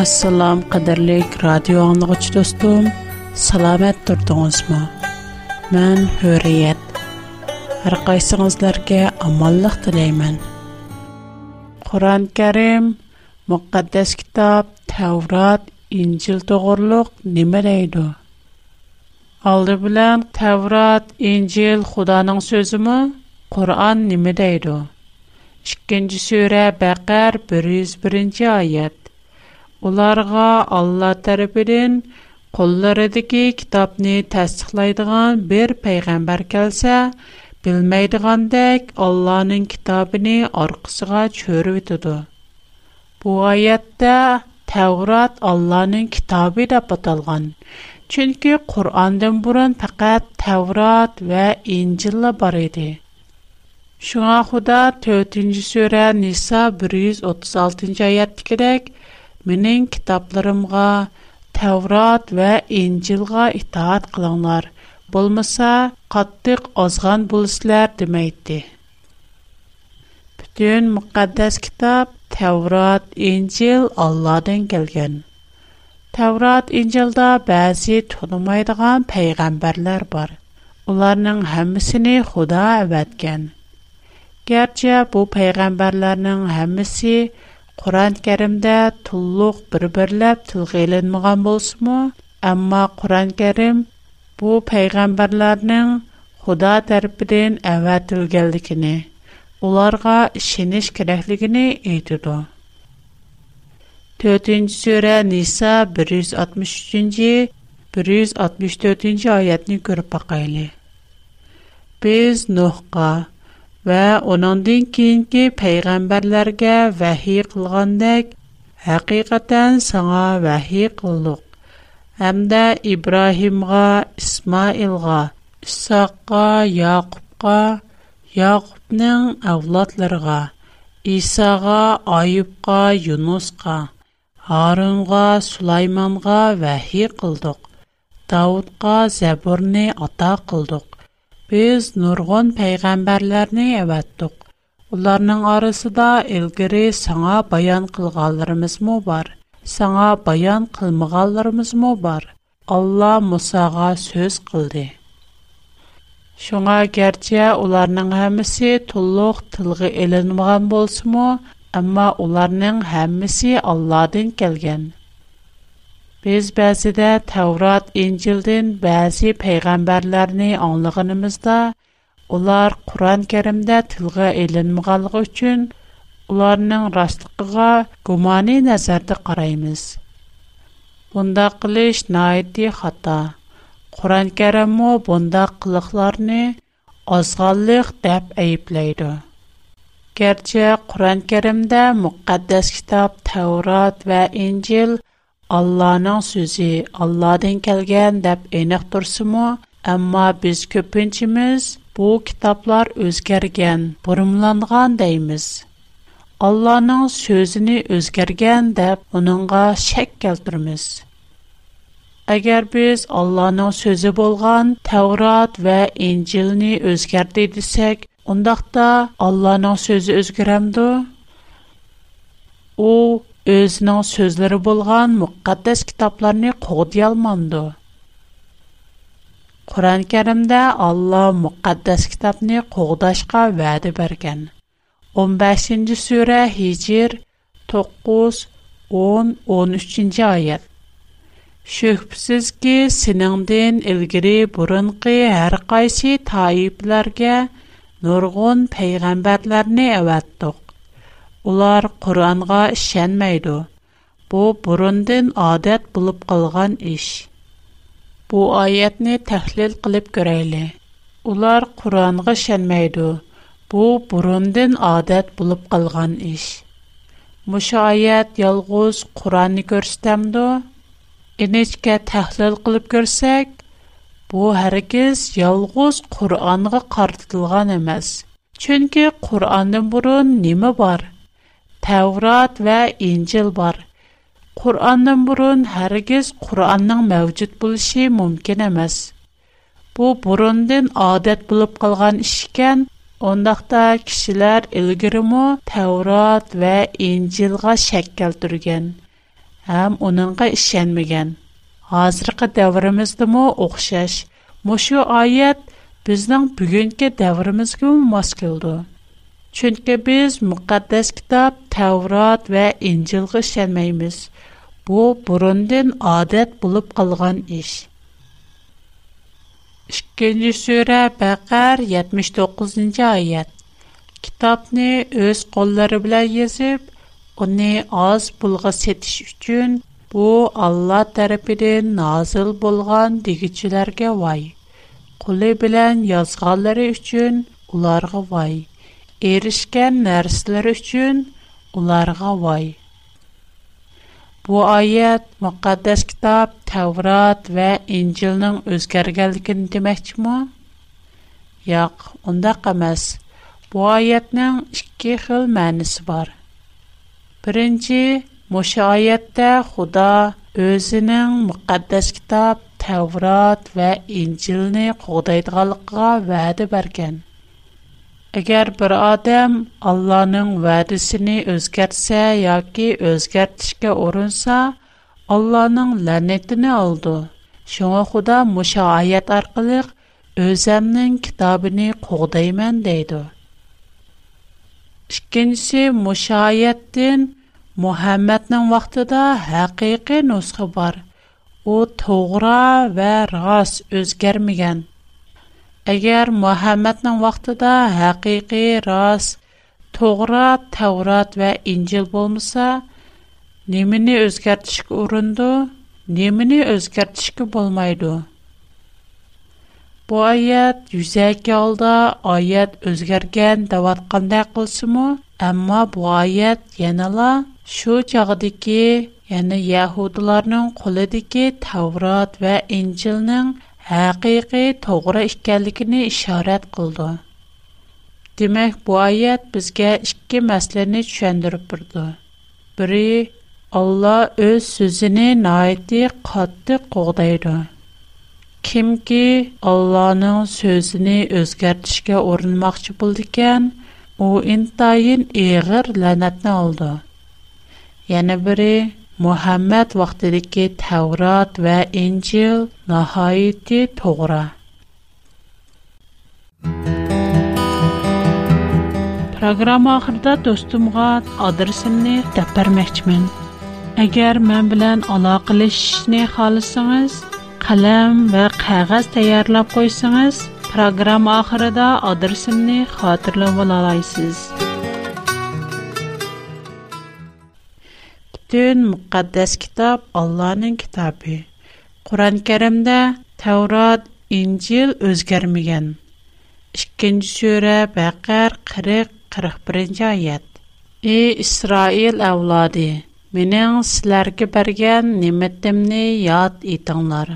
Assalam qadirlik radio anlıqçı dostum, salamat durdunuzmu? Mən Hürriyet. Hər qaysınızlarga amallıq diləymən. Qur'an-Kərim, müqəddəs kitab, Tevrat, İncil doğruluq nə deydi? Aldı bilən Tevrat, İncil Xudanın sözü mü? Kur'an deydi? 2-ci surə Bəqər 101 ayet. ularga Алла tərəfindən qo'llaridagi kitobni tasdiqlaydigan bir payg'ambar kelsa, bilmaydigandek Allohning kitobini orqasiga cho'rib o'tadi. Bu oyatda Tavrat Allohning kitobi deb atalgan. Chunki Qur'ondan burun faqat Tavrat va Injillar bor edi. Шуңа Худа 4-нче сүре Ниса 136-нчы Мінің китапларымга Таврат ва Инджилға итаат қыланлар, болмаса, қаттық азған болысылар дімейді. Бүтін мүккаддас китап Таврат, Инджил, Алладын келген. Таврат, Инджилда бәзі тонумайдаған пейгамбарлар бар. Уларның хамысыни худа әвәткен. Герче, бу пейгамбарларның хамыси Құран кәрімдә тұллық бір-бірләп тұлғейленмеған болсымы, әмма Құран кәрім бұл пәйғамбарларының Құда тәріпіден әвәтілгелдікіні, оларға шеніш керәклігіні үйдіду. 4-нче сүре Ниса 163 164-нче аятны күреп бакайлы. Без ва оныңдан кейінгі пайғамбарларға вәхи қылғандак, хақиқатан саңа вәхи қылдық. Әмді Ибрахимға, Исмаилға, Исаққа, Яқыпқа, Яқыпның әвладларға, Исаға, Айыпқа, Юнусқа, Арынға, Сулайманға вәхи қылдық. Даудқа зәбірні ата қылдық. بیز نورگون پیغمبرلر نیه وقت دو. اولرن عارس баян ایلگری سعاب بیان کل غلر مزمو بار. سعاب بیان کل مغلر مزمو بار. الله مساق سوز کل ده. شونا گرچه اولرن همسی تلوخ Biz bəzidə Təvrat, İncildən bəzi peyğəmbərlərini anlığınımızda, ular Quran-Kərimdə tilgə elinməganlığı üçün ularının rastlığına gumani nəzərdə qaraymız. Bunda qilish naiti xata. Quran-Kərimmo bunda qılıqlarını azğallıq deyə ayıplaydı. Gerçi Quran-Kərimdə müqəddəs kitab Təvrat və İncil – Алла нан сөзі Алладен келген деп инақтурсиму, амма біз көпінчіміз бу bu өзгерген бұрымланған дейміз. Алла нан сөзіні өзгерген деп уныңа шек келдірміз. Агар біз Алла нан сөзі болған Таурад ва Инчилни өзгердейдисек, ондақта Алла сөзі өзгеремді, özünün sözləri bolğan müqəddəs kitablarını qoğdiyalmandı. Qur'an-Kərimdə Allah müqəddəs kitabını qoğdaşqa vədə bərgən. 15-ci surə Hicr 9 10 13-cü ayət. Şübhəsiz ki, sinəndən ilgiri burunqi hər qaysi taiblərə nurgun peyğəmbərlərini əvətdiq. Ular Qur'onga ishonmaydi. Bu burundin odat bo'lib qolgan ish. Bu oyatni tahlil qilib ko'rayli. Ular Qur'onga ishonmaydi. Bu burundin odat bo'lib qolgan ish. Mushayyat yolg'iz Qur'onni ko'rsitamdi. Inechka tahlil qilib ko'rsak, bu har ikiz yolg'iz Qur'onni qartilgan emas. Chunki Qur'onning burun nima bor? Tawrât və İncil var. Qurandan burun hər hansı Quran'ın mövcud bulışı mümkün emas. Bu burun'dan adət bulub qalğan iş ikən, ondaqda kişilər İbrimo Tawrât və İncil'ə şəkkəltürgən, həm onunğa işənməyən. Hazırkı dövrümüzdəmı oqşaş. Moşu ayət biznin bugünkü мас oçkıldı. Çünki biz müqəddəs kitab Tevrat və İncilgə işlənməyimiz. Bu, burundin adət bulub qalğan iş. 2-ci surə Bəqər 79-cu ayət. Kitabni öz qolları ilə yazıb, onu az pulğa setiş üçün bu Allah tərəfindən nazil bolğan digicilərə vay. Qulu bilən yazğanları üçün onlara vay erişkən nərslər üçün onlarga vay. Bu ayət müqəddəs kitab Tevrat və İncilin özgərgənligini deməkmi? Yox, onda qəməz. Bu ayətnin iki xil mənisi var. Birinci, Moşa ayətdə Xuda özünün müqəddəs kitab Tevrat və İncilni qoğdaydıqalıqqa vədə bərgən. Әгәр бер адам Алланың вәдисенә өзгәртсә, яки үзгәртишкә орынса, Алланың ләнәтенә алды. Шуңа Худа Муша аят аркылы өземнең китабын кугдаймын дейди. Икенче Муша аяттан Мухаммадның вакытында хакыйкы нусхы бар. У тугра вә рас үзгәрмәгән. agar muhammadning vaqtida haqiqiy rost to'g'ri tavrat va injil bo'lmasa nimani o'zgartirishga urindi nimani o'zgartirishga bo'lmaydi bu oyat yuzaki olda oyat o'zgargan deyotganday qilsimi ammo bu oyat yanala shu chog'diki ya'ni yahudilarning qo'lidagi tavrat va injilning haqiqiy to'g'ri ekanligini ishorat qildi. Demak, bu oyat bizga ikki masalani tushuntirib turdi. Biri Alloh o'z so'zini noiti qattiq qo'g'daydi. Kimki Allohning so'zini o'zgartirishga urinmoqchi bo'ldi u intayin og'ir la'natni oldi. Yana biri Muhammad vaqtidagi Tavrat va Injil nihoyatda to'g'ri. Программа oxirida do'stimga adresimni deb bermoqchiman. Agar men bilan aloqalashishni xohlasangiz, qalam va qog'oz tayyorlab qo'ysangiz, programma oxirida adresimni xotirlab olasiz. bütün müqəddəs kitab Allahın kitabı. Qur'an Kərimdə Təvrat, İncil özgərməyən. 2-ci surə Bəqər 40-41-ci ayət. Ey İsrail övladı, mənim sizlərə bərgən nimətimni yad etdinlər.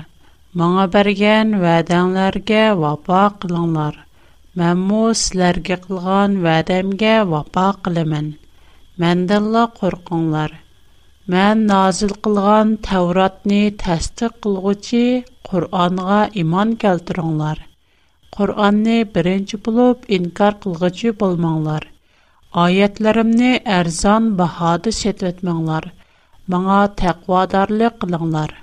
Mənə bərgən vədənlərə vəfa qılınlar. Mən bu sizlərə qılğan vədəmə vəfa qılımın. Мән назил kılган Тавротны тасдиқ кылгычы Куръанга иман келтирңнар. Куръанны беренче булып инкар кылгычы булмаңнар. Аятларымны арзан баҳода сөтмәңнар. Маңа тәкъвадарлык кылңнар.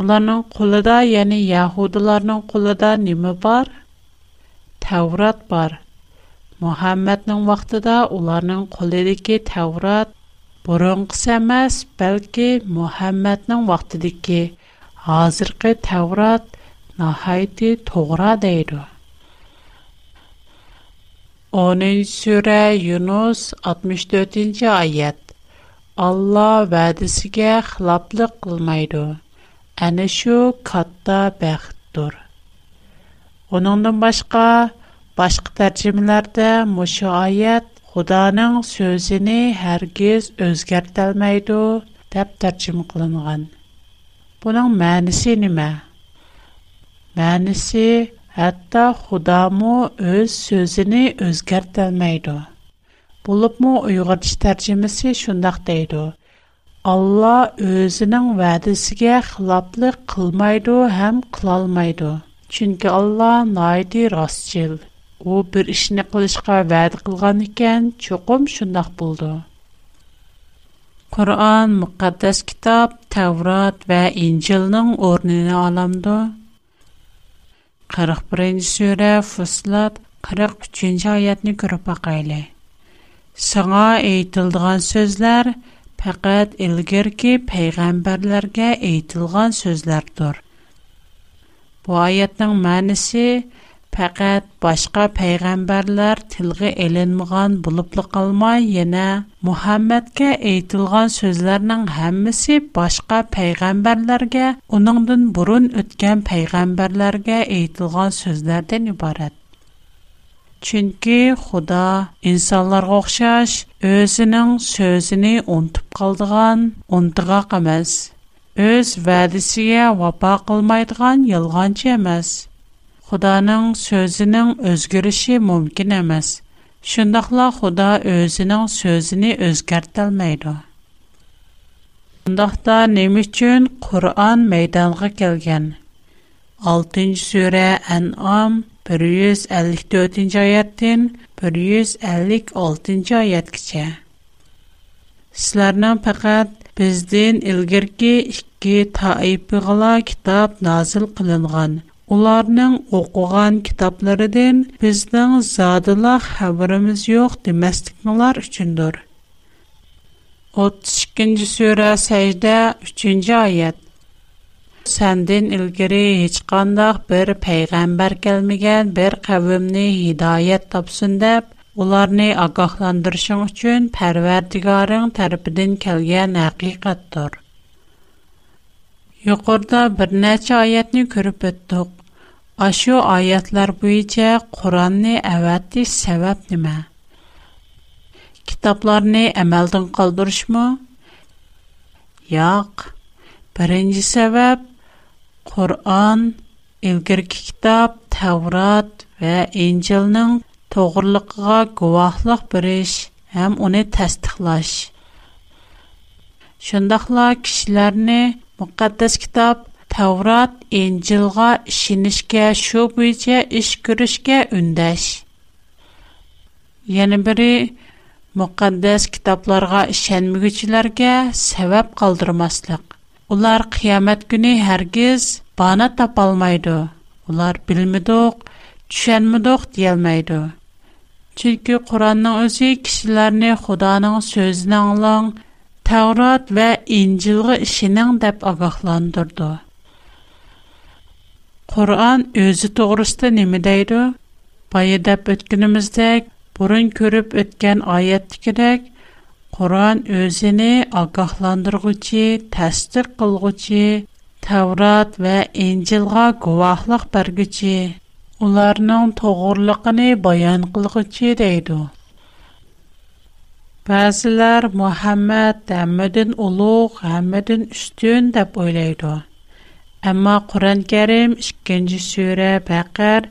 Уларның куллары яни Яһудларның кулларында неме бар? Таврот бар. Мухаммеднең вакытыда уларның кулларындагы Таврот бұрынғысы емес бәлки мұхаммәднің уақытыдекі азырғы тәурат нахайты тоғыра дейді 10 сүре юнус 64-ші аят алла вәдісіге хылаплық қылмайды әні шу қатта бәқіттұр оныңдың башқа башқы тәржімелерді Xudanın sözünü hərgiz özgərtəlməydi, dəb tərcüm qılınğan. Bunun mənisi nimə? Mənisi, hətta Xudamı öz sözünü özgərtəlməydi. Bulubmu Uyğurç tərcüməsi şundaq deydi. Allah özünün vədisiga xilaplıq qılmaydı, həm qılalmaydı. Çünki Allah naidi rastçıl u bir ishni qilishga va'da qilgan ekan cho'qim shundoq bo'ldi qur'on muqaddas kitob tavrat va injilning o'rnini olamdi qirq birinchi sura fuslat qirq uchinchi oyatni ko'rib boqayli sanga aytildigan so'zlar faqat ilgirki payg'ambarlarga aytilgan so'zlardir bu oyatning ma'nisi Пәкәт башка пәйгамбәрләр тилгә эленмәгән булыплы калмай, яна Мухаммәдкә әйтелгән сүзләрнең һәммәсе башка пәйгамбәрләргә, уныңдан бурын үткән пәйгамбәрләргә әйтелгән сүзләрдән ибарат. Чөнки Худа инсанларга охшаш өзенең сөзен унтып калдыган, унтыга кемәс. Өз вәдисегә вафа кылмайдыган ялганчы эмас. Xudoning so'zining o'zgarishi mumkin emas. Shundaqla Xudo o'zining so'zini o'zgartirmaydi. Bundaqda nima uchun Qur'on maydonga kelgan? 6-sura An'am 154-oyatdan 156-oyatgacha. Sizlarning faqat bizden ilgirki ikki toifaga kitob nozil qilingan. ularning o'qigan kitoblaridan bizning zodila xabarimiz yo'q demasliklar uchundir 32-ci surə Səcdə 3-cü ayət. Səndən ilgiri heç qandaq bir peyğəmbər gəlməyən bir qəvmni hidayət tapsın deyə ularni ağaqlandırışın üçün Pərverdigarın tərəfindən gələn həqiqətdir. Yuqorda bir neçə ayətni görüb ötdük. Aşu ayətlər buyincə Quranni əvətiş səbəb nə? Kitaplarni əməldən qaldırışmı? Yox. Birinci səbəb Quran ilgirki kitab Tevrat və İncilnin toğruluğuna guvahlıq biriş həm onu təsdiqlaş. Şundaqla kişilərni müqəddəs kitab Тәурат Инҗилга шинишкә шу буенча эш күрешкә үндәш. Яны бере китапларға китапларга ишенмәгечләргә сәбәп калдырмаслык. Улар кыямат көне һәргиз бана тапалмайды. Улар билмидек, түшенмидек диелмәйды. Чөнки Куранның өзі кешеләрне Худоның сөзен аңлаң, Тәурат вә Инҗилгы ишенең дип агахландырды. Qur'an özü doğrusu nə deyir? Bayı deyib ötdüyümüzdək, burun görüb ötən ayətdikidək, Qur'an özünü ağahlandırğıcı, təsdiq qılğıcı, Tavrat və İncilğa guvahlıq bərgücü, onların toğurluğunu bayan qılğıcı deydi. Bəzilər Muhammed həmmədən uluq, həmmədən üstün deyə oylaydı. Амма Құран кәрім 2-нче сүрә Бақар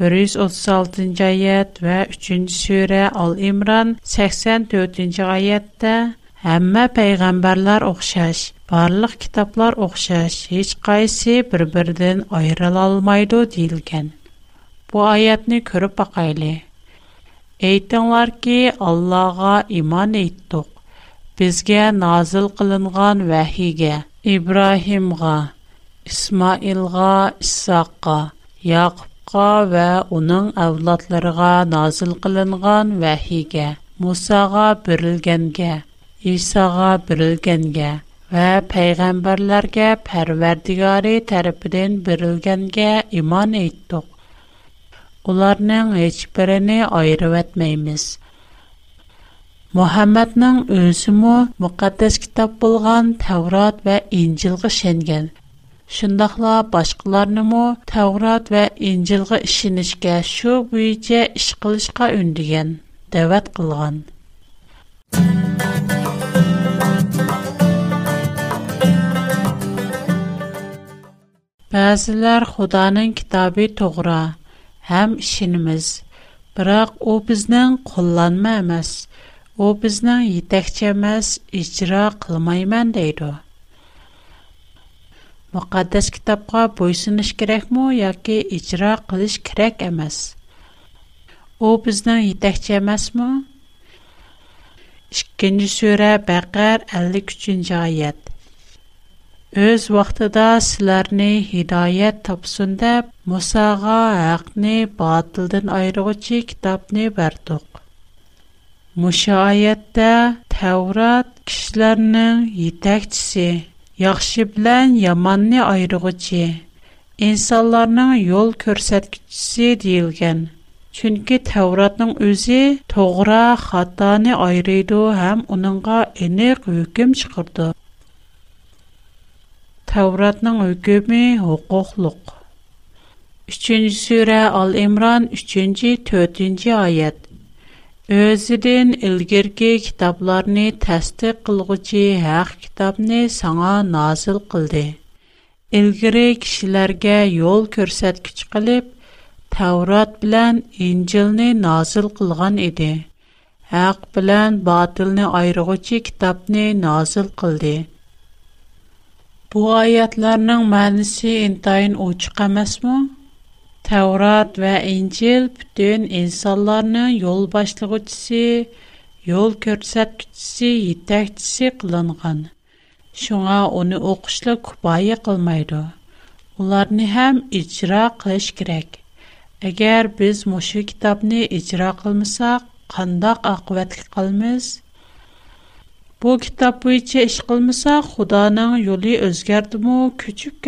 136-нчы аят ва 3-нче сүрә Ал-Имран 84-нчы аятта һәммә пәйгамбәрләр охшаш, барлык китаплар охшаш, һеч кайсы бер-бердән аерыла алмайды дилгән. Бу аятны күреп бакайлы. Әйтәңләр ки, Аллаһка иман әйттек. Безгә назил кылынган вахигә, Ибраһимга, Исмаилға, Исағға, Якубға вә уның ауладларға назыл қылынған вәхиге, Мусаға бірілгенге, Исаға бірілгенге вә пейгамбарларға пәрвердигари тәріпиден бірілгенге иман ийттог. Уларның ечбіріні айры вәтмейміз. Мухаммадның үнсуму муқаддэс китап болған Таврат вә Инчилғы шенген. Şundaqla başqalarnımı Tavrat və İncilğa işinişkə şu büyücə iş qılışqa ündügən, dəvət qılğan. Bəzilər Xudanın kitabı toğra, həm işinimiz, biraq o bizdən qollanma əməz, o bizdən yetəkçə əməz, icra qılmayman deydi muqaddas kitobga bo'ysunish kerakmi yoki ijro qilish kerak emas u bizning yetakchi emasmi ikkinchi sura baqar ellik uchinchi oyat Өз вақтыда сіләрні хидайет тапсын деп, Мұсаға әқні батылдың айрығычы китапны бәрдіқ. Мұша аятта Тәурат кішілерінің етәкчісі, Яхшы белән яманны айрыгычы. Инсанларның юл күрсәткечсе диелгән. Чөнки Тәуратның үзе тогыра, хатаны айрыйды һәм уныңга энек хөкем чыгырды. Тәуратның үкеме хукуклык. 3 сүрә Ал Имран 3-4 аят. Özüdən ilgirki kitablarını təsdiq qılğıcı haq kitabını sana nazil qıldı. İlgiri kişilərə yol göstərgiç qılıb Tavrat bilan İncilni nazil qılğan idi. Haq bilan batilni ayırğıcı kitabını nazil qıldı. Bu ayətlərin mənası intayin uçuq emasmı? Таврад ва Инчил битун инсаларынын йол башлығу циси, йол көрсет күтсі, йиттәх циси қылынған. Шуңа оны оқышлы кубаи қылмайду. Оларни хам ичра қыш кирек. Агер біз мошы китабни ичра қылмыса, қандақ ахвэтлі қылмыз? Бу китабу іча іш қылмыса, худанын йоли өзгерді му көчіп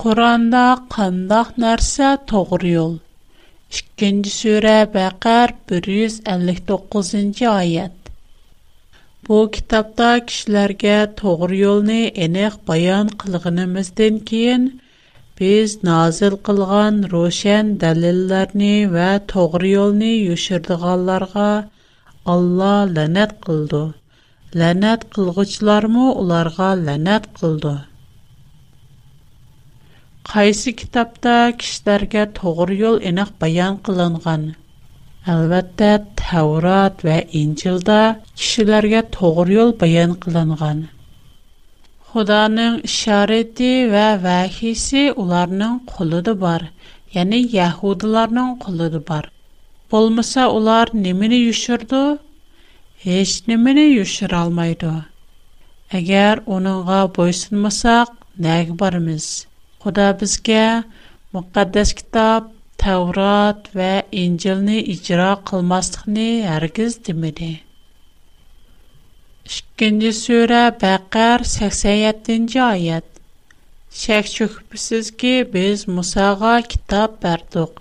Quranda qandaq nərsə toğru yol. 2-ci surə 159-cu Bu kitabda kişilərə toğru yolnu eniq bayan qılğınımızdan keyin biz nazil qılğan roşan dəlillərni və toğru yolnu yuşurduğanlarga Allah lənət qıldı. Lənət qılğıçlarmı onlara lənət qıldı. Қайсы китапта кишләргә тогры юл энек баян кылынган? Әлбәттә, Таурат ва Инҗилдә кишләргә тогры юл баян кылынган. Худаның ишарәте ва вахисе уларның кулыды бар, яни яһудларның кулыды бар. Болмаса улар нимене юшырды? Һеч нимене юшыра алмайды. Әгәр оныңга буйсынмасак, нәг барымыз? Құда бізге мұқаддас кітап, тәурат вә инжіліні ічіра қылмастықыны әргіз демеді. Шыққенде сөйрі бәқәр 87-ci айет. Шәк шүкіпісіз ке біз Мұсаға кітап бәрдіқ.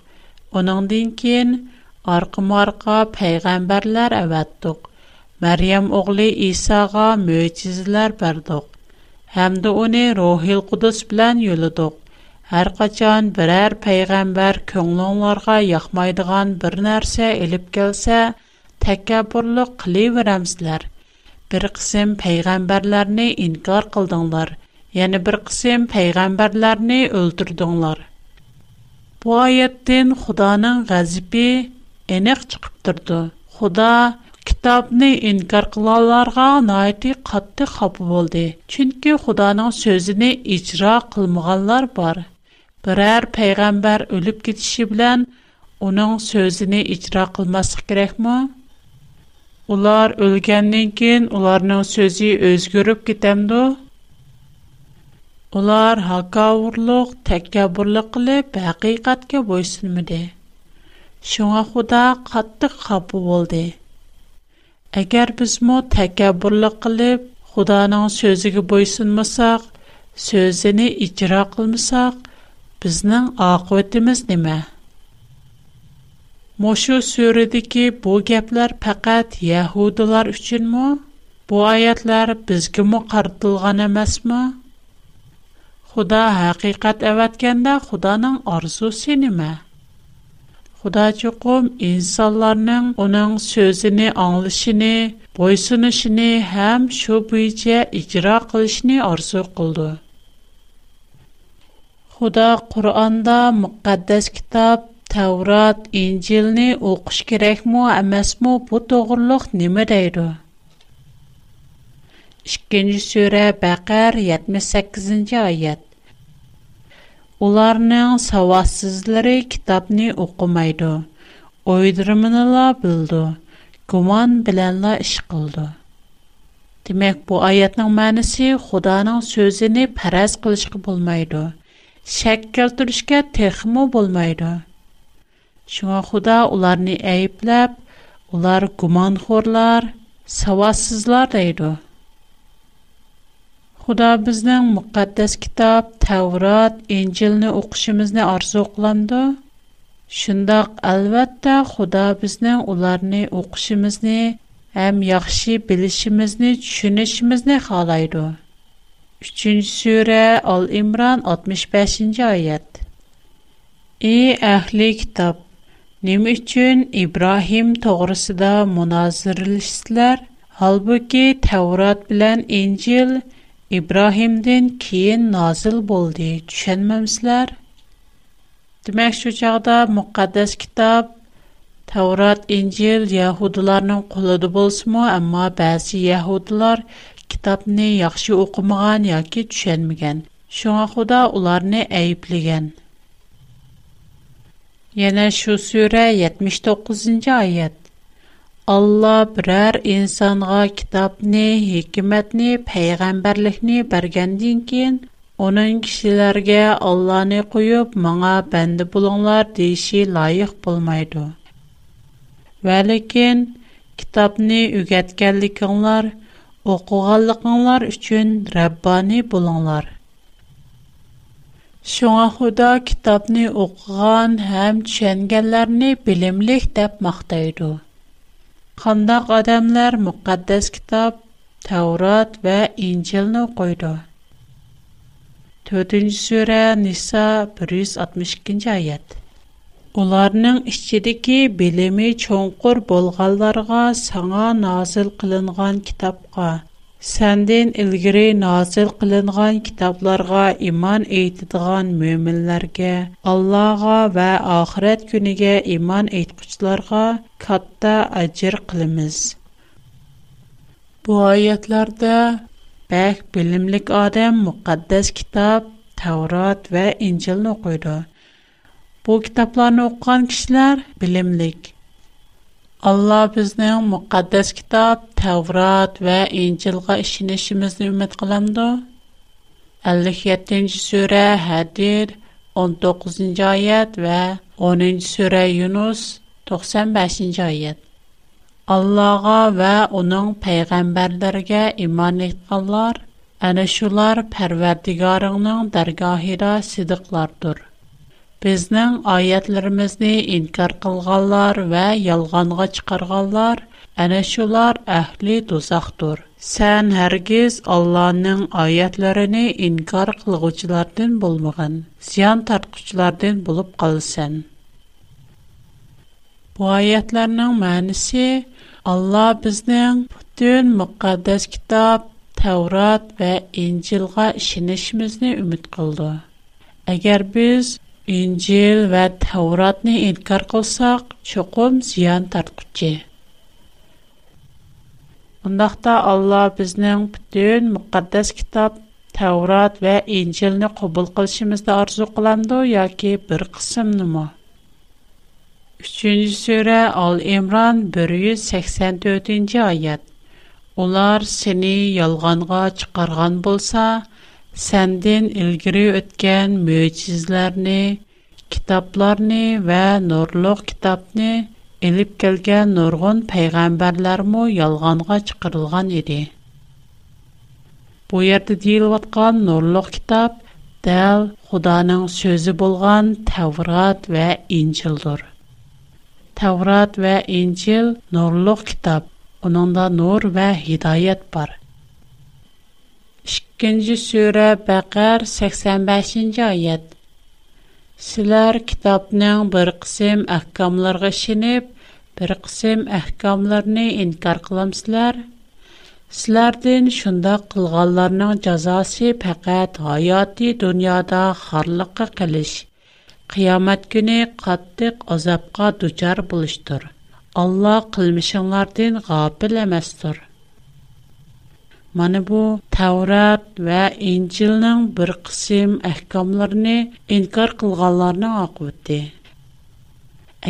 Оның дейін арқы-марқа пәйғамбарлар әвәттіқ. Мәрием оғлы Исаға мөйтізілер бәрдіқ. Hamda ony Rohil Kudus bilen ýoladyk. Her geçen birer peýgamber köngülçülere ýakmaýdýan bir näse elip kelse, täkabbürlik edýärämsler. Bir bölegi peýgamberleri inkar boldyňlar, ýa bir bölegi peýgamberleri öldürdiňler. Bu aýetden Hudaňyň gazibi anyk çykyp durdy. kitobni inkor qilganlarga noiti qattiq xafa bo'ldi chunki xudoning so'zini ijro qilmaganlar bor biror payg'ambar o'lib ketishi bilan uning so'zini ijro qilmaslik kerakmi ular o'lgandan keyin ularning so'zi o'zgarib ketamdi ular hakovurliq takabburlik qilib haqiqatga bo'ysunmadi shunga xudo qattiq xafa bo'ldi Әгәр бізмі тәкәббүрлік қылып, Худаның сөзіге бойсынмасақ, сөзіні ичра қылмасақ, біздің ақыбетіміз неме? Мошу сүредегі bu гәпләр пәкәт яһудылар үшінмі? Bu аятлар бізге мұ қартылған әмәсмі? Худа хақиқат әвәткәндә Худаның арзусы неме? Худа чуқум инсанларның оның сөзіні аңлышыны, бойсынышыны һәм шу бүйче икра қылышыны арсу қылды. Худа Құранда мұқаддас китап, Тәурат, Инжилни оқыш керек му, әмәс му, бұ тоғырлық немі дейді? Ишкенжі сөре Бәқәр 78-ci аят. Onlarning savadsizlari kitobni o'qimaydi. O'ydirmini la bildi. Gumon bilan la ish qildi. Demak, bu oyatning ma'nosi Xudoning so'zini faraz qilishga bo'lmaydi. Shak keltirishga texmo bo'lmaydi. Шуңа Худа уларны әйепләп, улар гуманхорлар, савасызлар дейді. Xuda bizdən müqəddəs kitab, Təvrat, İncilni oxuşumuzni arzu qılandı. Şundaq əlbəttə Xuda bizdən onlarni oxuşumuzni həm yaxşı bilişimizni, tushunishimizni xalaydı. 3-cü surə Al-İmran 65-ci ayət. Ey əhli kitab, Nima uchun İbrahim to'g'risida munoziralashdilar? Halbuki Tavrat bilan İncil İbrahimdən keyin nazil boldi. Düşənməmsizlər? Demək şu çağda müqəddəs kitab Tavrat, İncil Yahudilərin qolunda bolsunmu, amma bəzi Yahudilər kitabni yaxşı oxumağan yoki düşənməyən. Şuna Xuda onları ayıplagan. Yana şu sura 79-ayət. Алла برر инсанга غا کتاب نه حکمت кин, پیغمبر لح نه برگندین کین اون انشیلر گه الله نه قیوب معا بند بلون لار دیشی لایخ بول میدو ولی کین کتاب نه یقعت کلیکن Қандақ адамлар мұқаддас китап, Таурат вә Инчелні қойды. Төтінші сөрә Ниса 162 аят. Уларның ішчедікі білімі чонқыр болғаларға саңа назыл қылынған кітапқа – Сәндин илгири назил кылынган китапларга иман әйтидгән мөэминләргә, Аллага ва ахирәт күнегә иман әйткүчләргә катта аҗр кылабыз. Бу аятларда бәк билимлек адам мукаддас китап Таврот ва Инҗилне окуйды. Bu kitaplarını okuyan kişiler bilimlik, Allah bizning müqəddəs kitab Tevrat və İncilğa işinişimizni ümid qılamdı. 57-ci surə Hədir 19-cu ayət və 10-cu surə Yunus 95-ci ayət. Allah'a və onun peyğəmbərlərinə iman etdilər. Ana şular Pərverdigarının dərgahında sidiqlardır. Bizning oyatlarimizni inkor qilganlar va yolg'onga chiqarganlar ana shular ahli do'zaxdir. Sen hergiz Allah'ın ayetlerini inkar kılgıçlardan bulmağın, ziyan tartqıçlardan bulup qalsan. Bu ayetlerinin mənisi Allah bizden bütün müqaddes kitap, Tevrat ve İncil'a işinişimizni ümit qıldı. Əgər biz İncil və Təvratni inkar qılsaq, çoxum ziyan tartqucu. Bundaqda Allah bizning bütün müqəddəs kitab Təvrat və İncilni qəbul qilishimizni arzu qılandı yoki bir qismini? 3-cü surə Al-İmran 184-cü ayət. Onlar seni yalğanğa çıxarğan bolsa, səndən ilgiri ötən möcüzələri, kitablarını və nurluq kitabni elib gələn nurgun peyğəmbərlər mə yalğanğa çıxırılğan Бу Bu yerdə deyilətqan nurluq kitab dəl Xudanın sözü bolğan Tevrat və İncildir. Tevrat və İncil nurluq kitab. Onunda nur və hidayət var. 2-нче сүре Бакар 85-нче аят. Силар китапның бер кысым ахкамларга шинеп, бер кысым ахкамларны инкар кыламсызлар. Силардын шунда кылганларның жазасы фақат хаяти дөньяда харлыкка калыш. Қиямат күне қаттық азапқа дучар бұлыштыр. Алла қылмышыңлардың ғапіл Мана бу Таурат ва Инжилнең бер кысым әхкамларын инкар кылганларның акыты.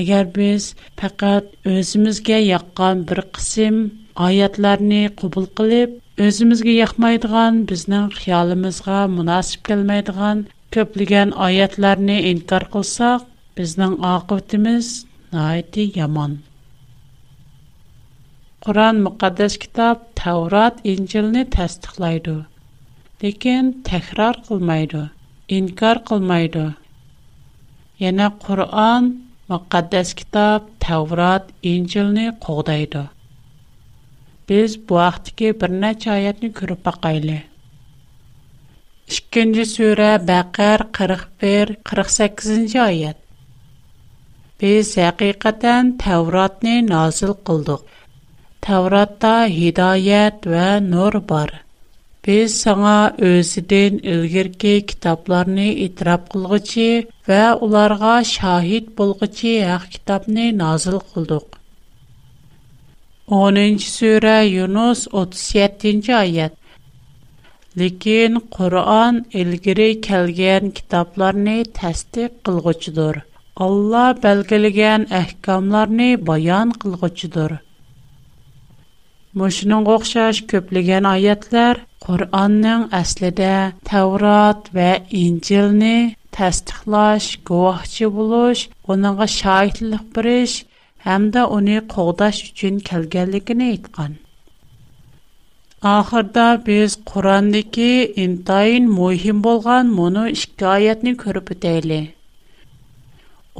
Әгәр без фақат өзимизгә яккан бер кысым аятларын кабул кылып, өзимизгә якмайдыган безнең хыялымызга мунасип келмәйдыган көплегән аятларын инкар кылсак, безнең акытыбыз найти яман. Quran müqəddəs kitab Tavrat, İncilni təsdiqləyir. Lakin təkrar qılmır, inkar qılmır. Yəni Quran müqəddəs kitab Tavrat, İncilni qoğdayır. Biz bu vaxtki bir neçə ayəti görüb baxaylı. 2-ci surə Bəqər 41, 48-ci ayət. Biz həqiqətən Tavratni nazil Təvratda hidayət və nur var. Biz sənə özüdən ilgirki kitablarını itiraf qılğıcı və onlara şahid bolğıcı haq kitabını nazil qıldıq. 10-cu surə Yunus 37-ci ayət. Lakin Quran ilgiri gələn kitablarını təsdiq qılğıcıdır. Allah belgiləyən əhkamlarını bayan qılğıcıdır. Мошының оқшаш көплеген аятлар Qur'onning aslida Tavrat va Injilni tasdiqlash, guvohchi bo'lish, uninga shohidlik berish hamda uni qo'g'dash uchun kelganligini aytgan. Oxirda biz Qur'ondagi intayin muhim bo'lgan mono ikki oyatni ko'rib o'taylik.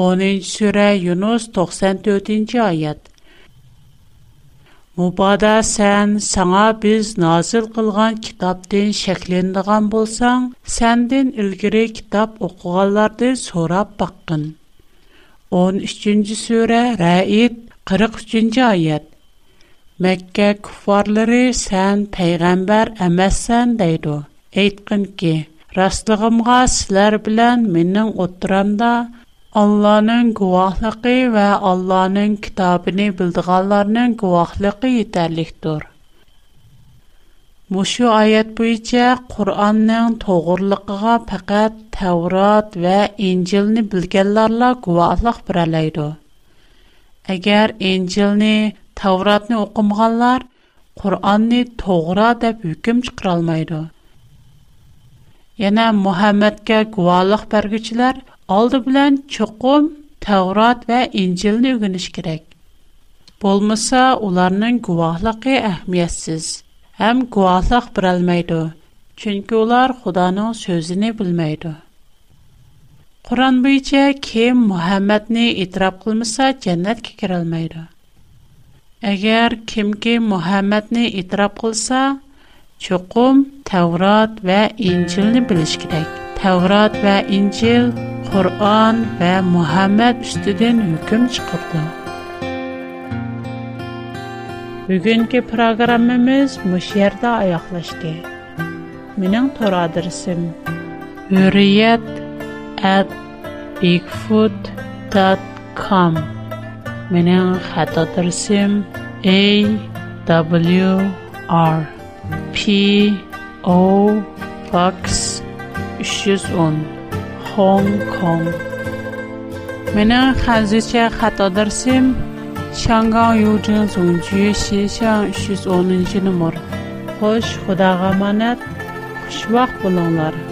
10-sura Yunus 94-oyat. Мұбада сән саңа біз назыл қылған китаптен шәкленіған болсаң, сәнден үлгірі китап оқуғаларды сорап баққын. 13-ci сөрә Рәйіт, 43-ci айет. Мәккә күфарлары сән пәйғамбар әмәссән дейді. Эйткін ки, растығымға сілер білән менің отыранда, Allah'ın guvahlılığı ve Allah'ın kitabını bildiğanların guvahlılığı yeterlikdir. Мушу аят буенча Кур'анның тогырлыгыга фақат Таврот ва Инҗилне белгәнләрла гувахлык бирә алайды. Әгәр Инҗилне, Тавротны оқымганлар Кур'анны тогыра дип hükм чыгара алмайды. Яна Мухаммадка гувахлык бергүчләр aldı bilan çoqum Tavrat və İncilni öyrəniş kerak. Bolmasa onların guvahlıq əhmiyyətsiz, həm guvahlıq birəlməydi. Çünki onlar Xudanın sözünü bilməydi. Quran boyunca kim Muhammədni itiraf qılmasa cənnətə girə bilməydi. Əgər kimki Muhammədni itiraf qılsa, çoxum Tevrat və İncilni biliş kerak. Tevrat və İncil Qur'an və Muhammed üstüdən hüküm çıxırdı. Bugünkü proqramımız bu yerdə ayaqlaşdı. Mənim tor adresim hurriyet@bigfoot.com Mənim xətt a w r p o box 310 Hong Kong. Mening hazırcha xato darsim Şangan Yujin Zongju Xishan 310-numur. Xo'sh, Xudoga amonat. Xushvaqt bo'linglar.